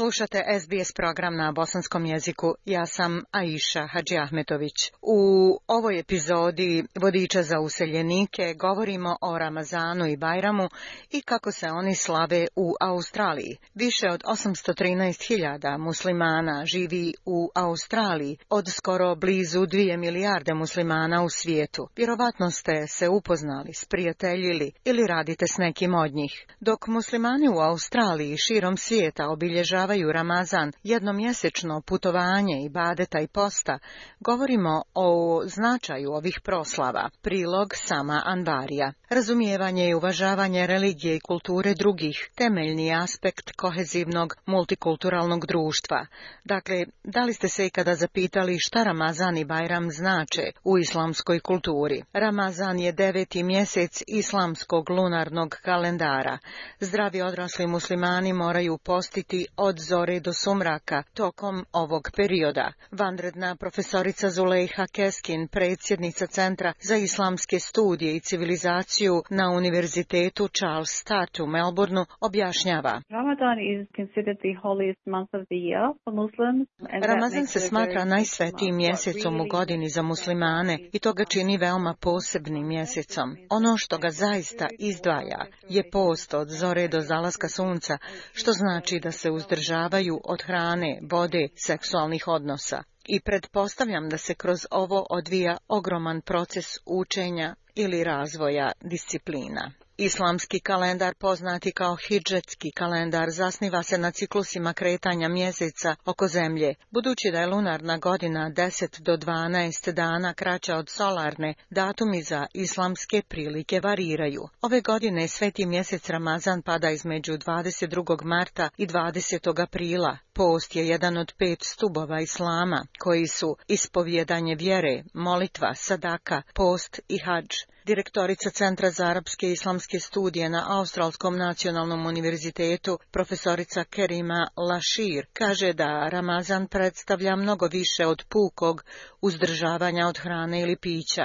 Slušate SBS program na bosanskom jeziku. Ja sam Aisha Hadži Ahmetović. U ovoj epizodi Vodiča za useljenike govorimo o Ramazanu i Bajramu i kako se oni slave u Australiji. Više od 813.000 muslimana živi u Australiji, od skoro blizu 2 milijarde muslimana u svijetu. Vjerovatno ste se upoznali, sprijateljili ili radite s nekim od njih. Dok muslimani u Australiji širom svijeta obilježavaju obilježavaju Ramazan, jednomjesečno putovanje i badeta i posta, govorimo o značaju ovih proslava. Prilog sama Anvarija. Razumijevanje i uvažavanje religije i kulture drugih, temeljni aspekt kohezivnog multikulturalnog društva. Dakle, da li ste se ikada zapitali šta Ramazan i Bajram znače u islamskoj kulturi? Ramazan je deveti mjesec islamskog lunarnog kalendara. Zdravi odrasli muslimani moraju postiti od zore do sumraka. Tokom ovog perioda vanredna profesorica Zulejha Keskin, predsjednica Centra za islamske studije i civilizaciju na Univerzitetu Charles Statt u Melbourneu objašnjava. Ramazan se smatra najsvetijim mjesecom u godini za muslimane i to ga čini veoma posebnim mjesecom. Ono što ga zaista izdvaja je post od zore do zalaska sunca, što znači da se uzdrži uzdržavaju od hrane, vode, seksualnih odnosa. I pretpostavljam da se kroz ovo odvija ogroman proces učenja ili razvoja disciplina. Islamski kalendar, poznati kao hidžetski kalendar, zasniva se na ciklusima kretanja mjeseca oko zemlje. Budući da je lunarna godina 10 do 12 dana kraća od solarne, datumi za islamske prilike variraju. Ove godine sveti mjesec Ramazan pada između 22. marta i 20. aprila. Post je jedan od pet stubova islama, koji su ispovjedanje vjere, molitva, sadaka, post i hadž direktorica Centra za arapske i islamske studije na Australskom nacionalnom univerzitetu, profesorica Kerima Lašir, kaže da Ramazan predstavlja mnogo više od pukog uzdržavanja od hrane ili pića.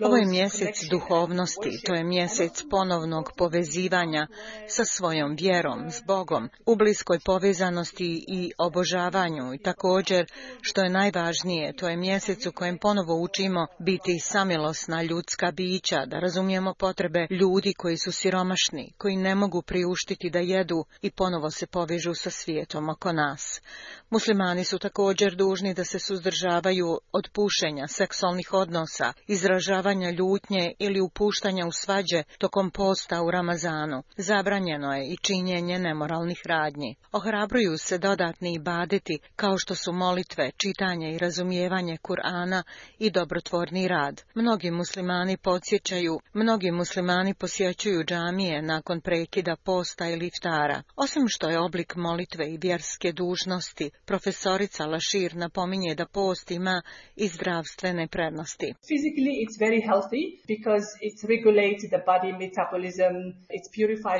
Ovo je mjesec duhovnosti, to je mjesec ponovnog povezivanja sa svojom vjerom, s Bogom, u bliskoj povezanosti i obožavanju i također, što je najvažnije, to je mjesec u kojem ponovo učimo biti samilosna ljudska bića, da razumijemo potrebe ljudi koji su siromašni, koji ne mogu priuštiti da jedu i ponovo ponovo se povežu sa svijetom oko nas. Muslimani su također dužni da se suzdržavaju od pušenja, seksualnih odnosa, izražavanja ljutnje ili upuštanja u svađe tokom posta u Ramazanu. Zabranjeno je i činjenje nemoralnih radnji. Ohrabruju se dodatni i baditi, kao što su molitve, čitanje i razumijevanje Kur'ana i dobrotvorni rad. Mnogi muslimani podsjećaju, mnogi muslimani posjećuju džamije nakon prekida posta ili iftara. Osim što je oblik molitve i vjerske dužnosti, profesorica Lašir napominje da post ima i zdravstvene prednosti.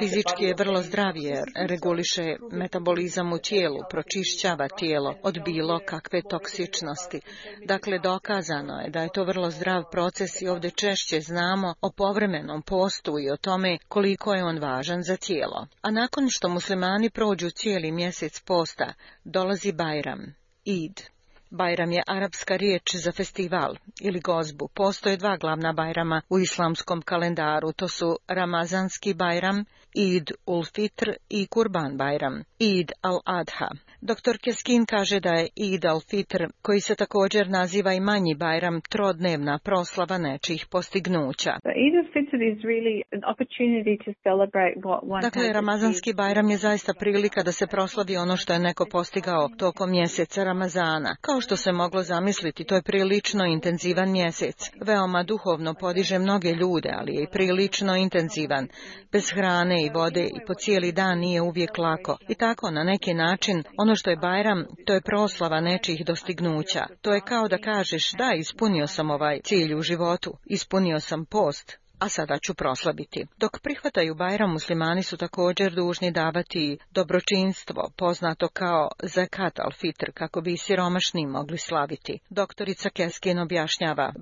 Fizički je vrlo zdrav jer reguliše metabolizam u tijelu, pročišćava tijelo od bilo kakve toksičnosti. Dakle, dokazano je da je to vrlo zdrav proces i ovdje češće znamo o povremenom postu i o tome koliko je on važan za tijelo. A nakon što muslimani oni prođu cijeli mjesec posta, dolazi Bajram, Id. Bajram je arapska riječ za festival ili gozbu. Postoje dva glavna bajrama u islamskom kalendaru, to su Ramazanski bajram, Id ul Fitr i Kurban bajram, Id al Adha. Dr. Keskin kaže da je Eid al-Fitr, koji se također naziva i manji bajram, trodnevna proslava nečih postignuća. Dakle, Ramazanski bajram je zaista prilika da se proslavi ono što je neko postigao tokom mjeseca Ramazana. Kao što se moglo zamisliti, to je prilično intenzivan mjesec. Veoma duhovno podiže mnoge ljude, ali je i prilično intenzivan. Bez hrane i vode i po cijeli dan nije uvijek lako. I tako, na neki način, ono ono što je Bajram, to je proslava nečijih dostignuća. To je kao da kažeš, da, ispunio sam ovaj cilj u životu, ispunio sam post, a sada ću proslabiti. Dok prihvataju Bajram, muslimani su također dužni davati dobročinstvo, poznato kao zakat al-fitr, kako bi siromašni mogli slaviti. Doktorica Keskin objašnjava.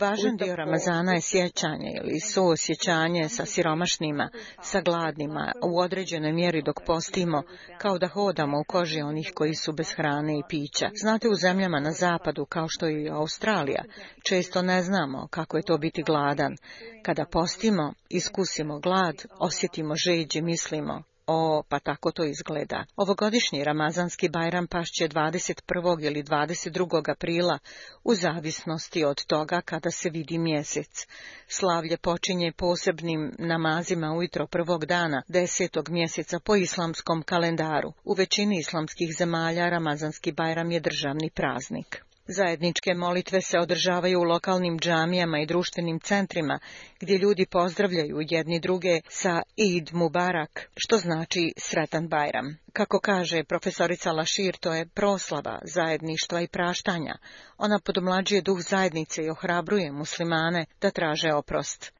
Važan dio Ramazana je sjećanje ili suosjećanje sa siromašnima, sa gladnima, u određenoj mjeri dok postimo, kao da hodamo u koži onih koji su bez hrane i pića. Znate, u zemljama na zapadu, kao što je i Australiji, Često ne znamo kako je to biti gladan. Kada postimo, iskusimo glad, osjetimo žeđ mislimo, o, pa tako to izgleda. Ovogodišnji Ramazanski Bajram pašće 21. ili 22. aprila, u zavisnosti od toga kada se vidi mjesec. Slavlje počinje posebnim namazima ujutro prvog dana, desetog mjeseca po islamskom kalendaru. U većini islamskih zemalja Ramazanski Bajram je državni praznik. Zajedničke molitve se održavaju u lokalnim džamijama i društvenim centrima, gdje ljudi pozdravljaju jedni druge sa Eid Mubarak, što znači Sretan Bajram. Kako kaže profesorica Lašir, to je proslava zajedništva i praštanja. Ona podomlađuje duh zajednice i ohrabruje muslimane da traže oprost.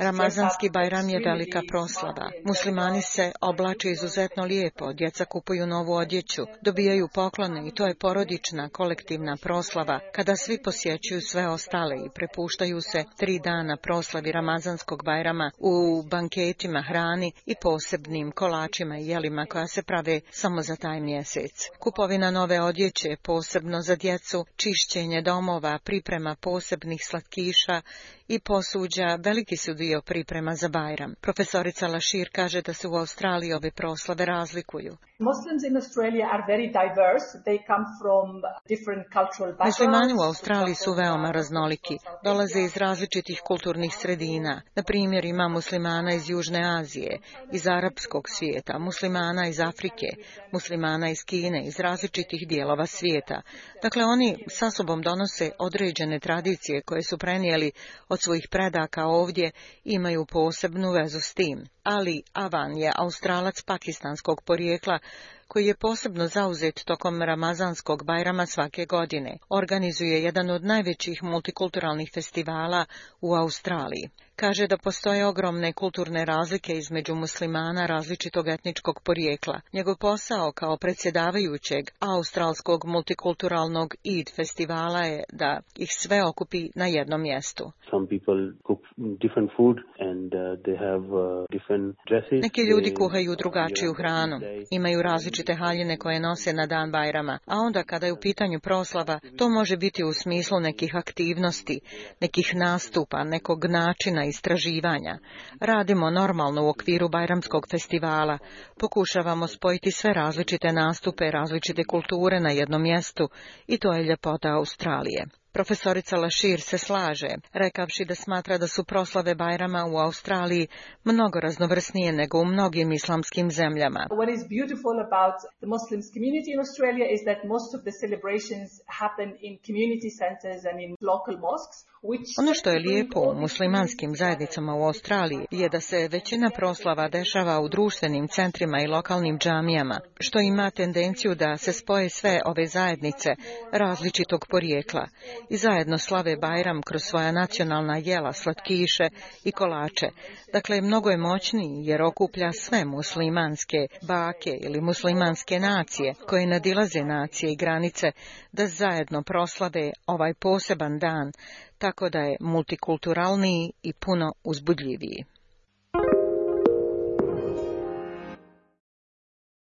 Ramazanski bajram je velika proslava. Muslimani se oblače izuzetno lijepo, djeca kupuju novu odjeću, dobijaju poklone i to je porodična kolektivna proslava kada svi posjećuju sve ostale i prepuštaju se tri dana proslavi Ramazanskog bajrama u banketima hrani i posebno posebnim kolačima i jelima koja se prave samo za taj mjesec. Kupovina nove odjeće, posebno za djecu, čišćenje domova, priprema posebnih slatkiša i posuđa veliki su dio priprema za Bajram. Profesorica Lašir kaže da se u Australiji ove proslave razlikuju. Muslimani u Australiji su veoma raznoliki. Dolaze iz različitih kulturnih sredina. Na primjer ima muslimana iz Južne Azije, iz arapskog svijeta, muslimana iz Afrike, muslimana iz Kine, iz različitih dijelova svijeta. Dakle, oni sa sobom donose određene tradicije koje su prenijeli od svojih predaka ovdje imaju posebnu vezu s tim. Ali Avan je australac pakistanskog porijekla koji je posebno zauzet tokom Ramazanskog bajrama svake godine. Organizuje jedan od najvećih multikulturalnih festivala u Australiji kaže da postoje ogromne kulturne razlike između muslimana različitog etničkog porijekla. Njegov posao kao predsjedavajućeg australskog multikulturalnog id festivala je da ih sve okupi na jednom mjestu. Uh, uh, Neki ljudi kuhaju uh, drugačiju hranu, imaju različite haljine koje nose na dan Bajrama, a onda kada je u pitanju proslava, to može biti u smislu nekih aktivnosti, nekih nastupa, nekog načina istraživanja. Radimo normalno u okviru Bajramskog festivala. Pokušavamo spojiti sve različite nastupe, različite kulture na jednom mjestu i to je ljepota Australije. Profesorica Lašir se slaže, rekavši da smatra da su proslave Bajrama u Australiji mnogo raznovrsnije nego u mnogim islamskim zemljama. Ono što je lijepo u muslimanskim zajednicama u Australiji je da se većina proslava dešava u društvenim centrima i lokalnim džamijama, što ima tendenciju da se spoje sve ove zajednice različitog porijekla i zajedno slave Bajram kroz svoja nacionalna jela, slatkiše i kolače. Dakle, mnogo je moćniji jer okuplja sve muslimanske bake ili muslimanske nacije koje nadilaze nacije i granice da zajedno proslave ovaj poseban dan, tako da je multikulturalniji i puno uzbudljiviji.